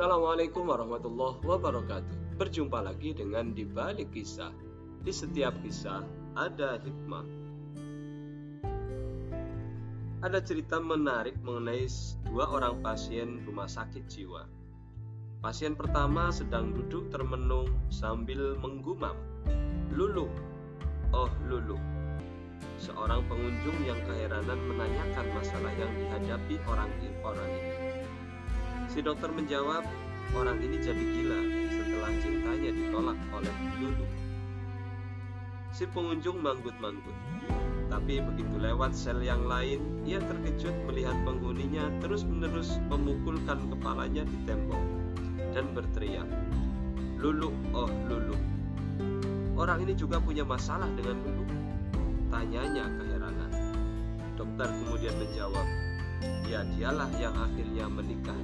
Assalamualaikum warahmatullahi wabarakatuh. Berjumpa lagi dengan di balik kisah. Di setiap kisah ada hikmah. Ada cerita menarik mengenai dua orang pasien rumah sakit jiwa. Pasien pertama sedang duduk termenung sambil menggumam. Lulu, oh Lulu. Seorang pengunjung yang keheranan menanyakan masalah yang dihadapi orang-orang ini. Si dokter menjawab, orang ini jadi gila setelah cintanya ditolak oleh Lulu. Si pengunjung manggut-manggut. Tapi begitu lewat sel yang lain, ia terkejut melihat penghuninya terus-menerus memukulkan kepalanya di tembok dan berteriak, "Lulu, oh Lulu." Orang ini juga punya masalah dengan Lulu. Tanyanya keheranan. Dokter kemudian menjawab, ya dialah yang akhirnya menikah.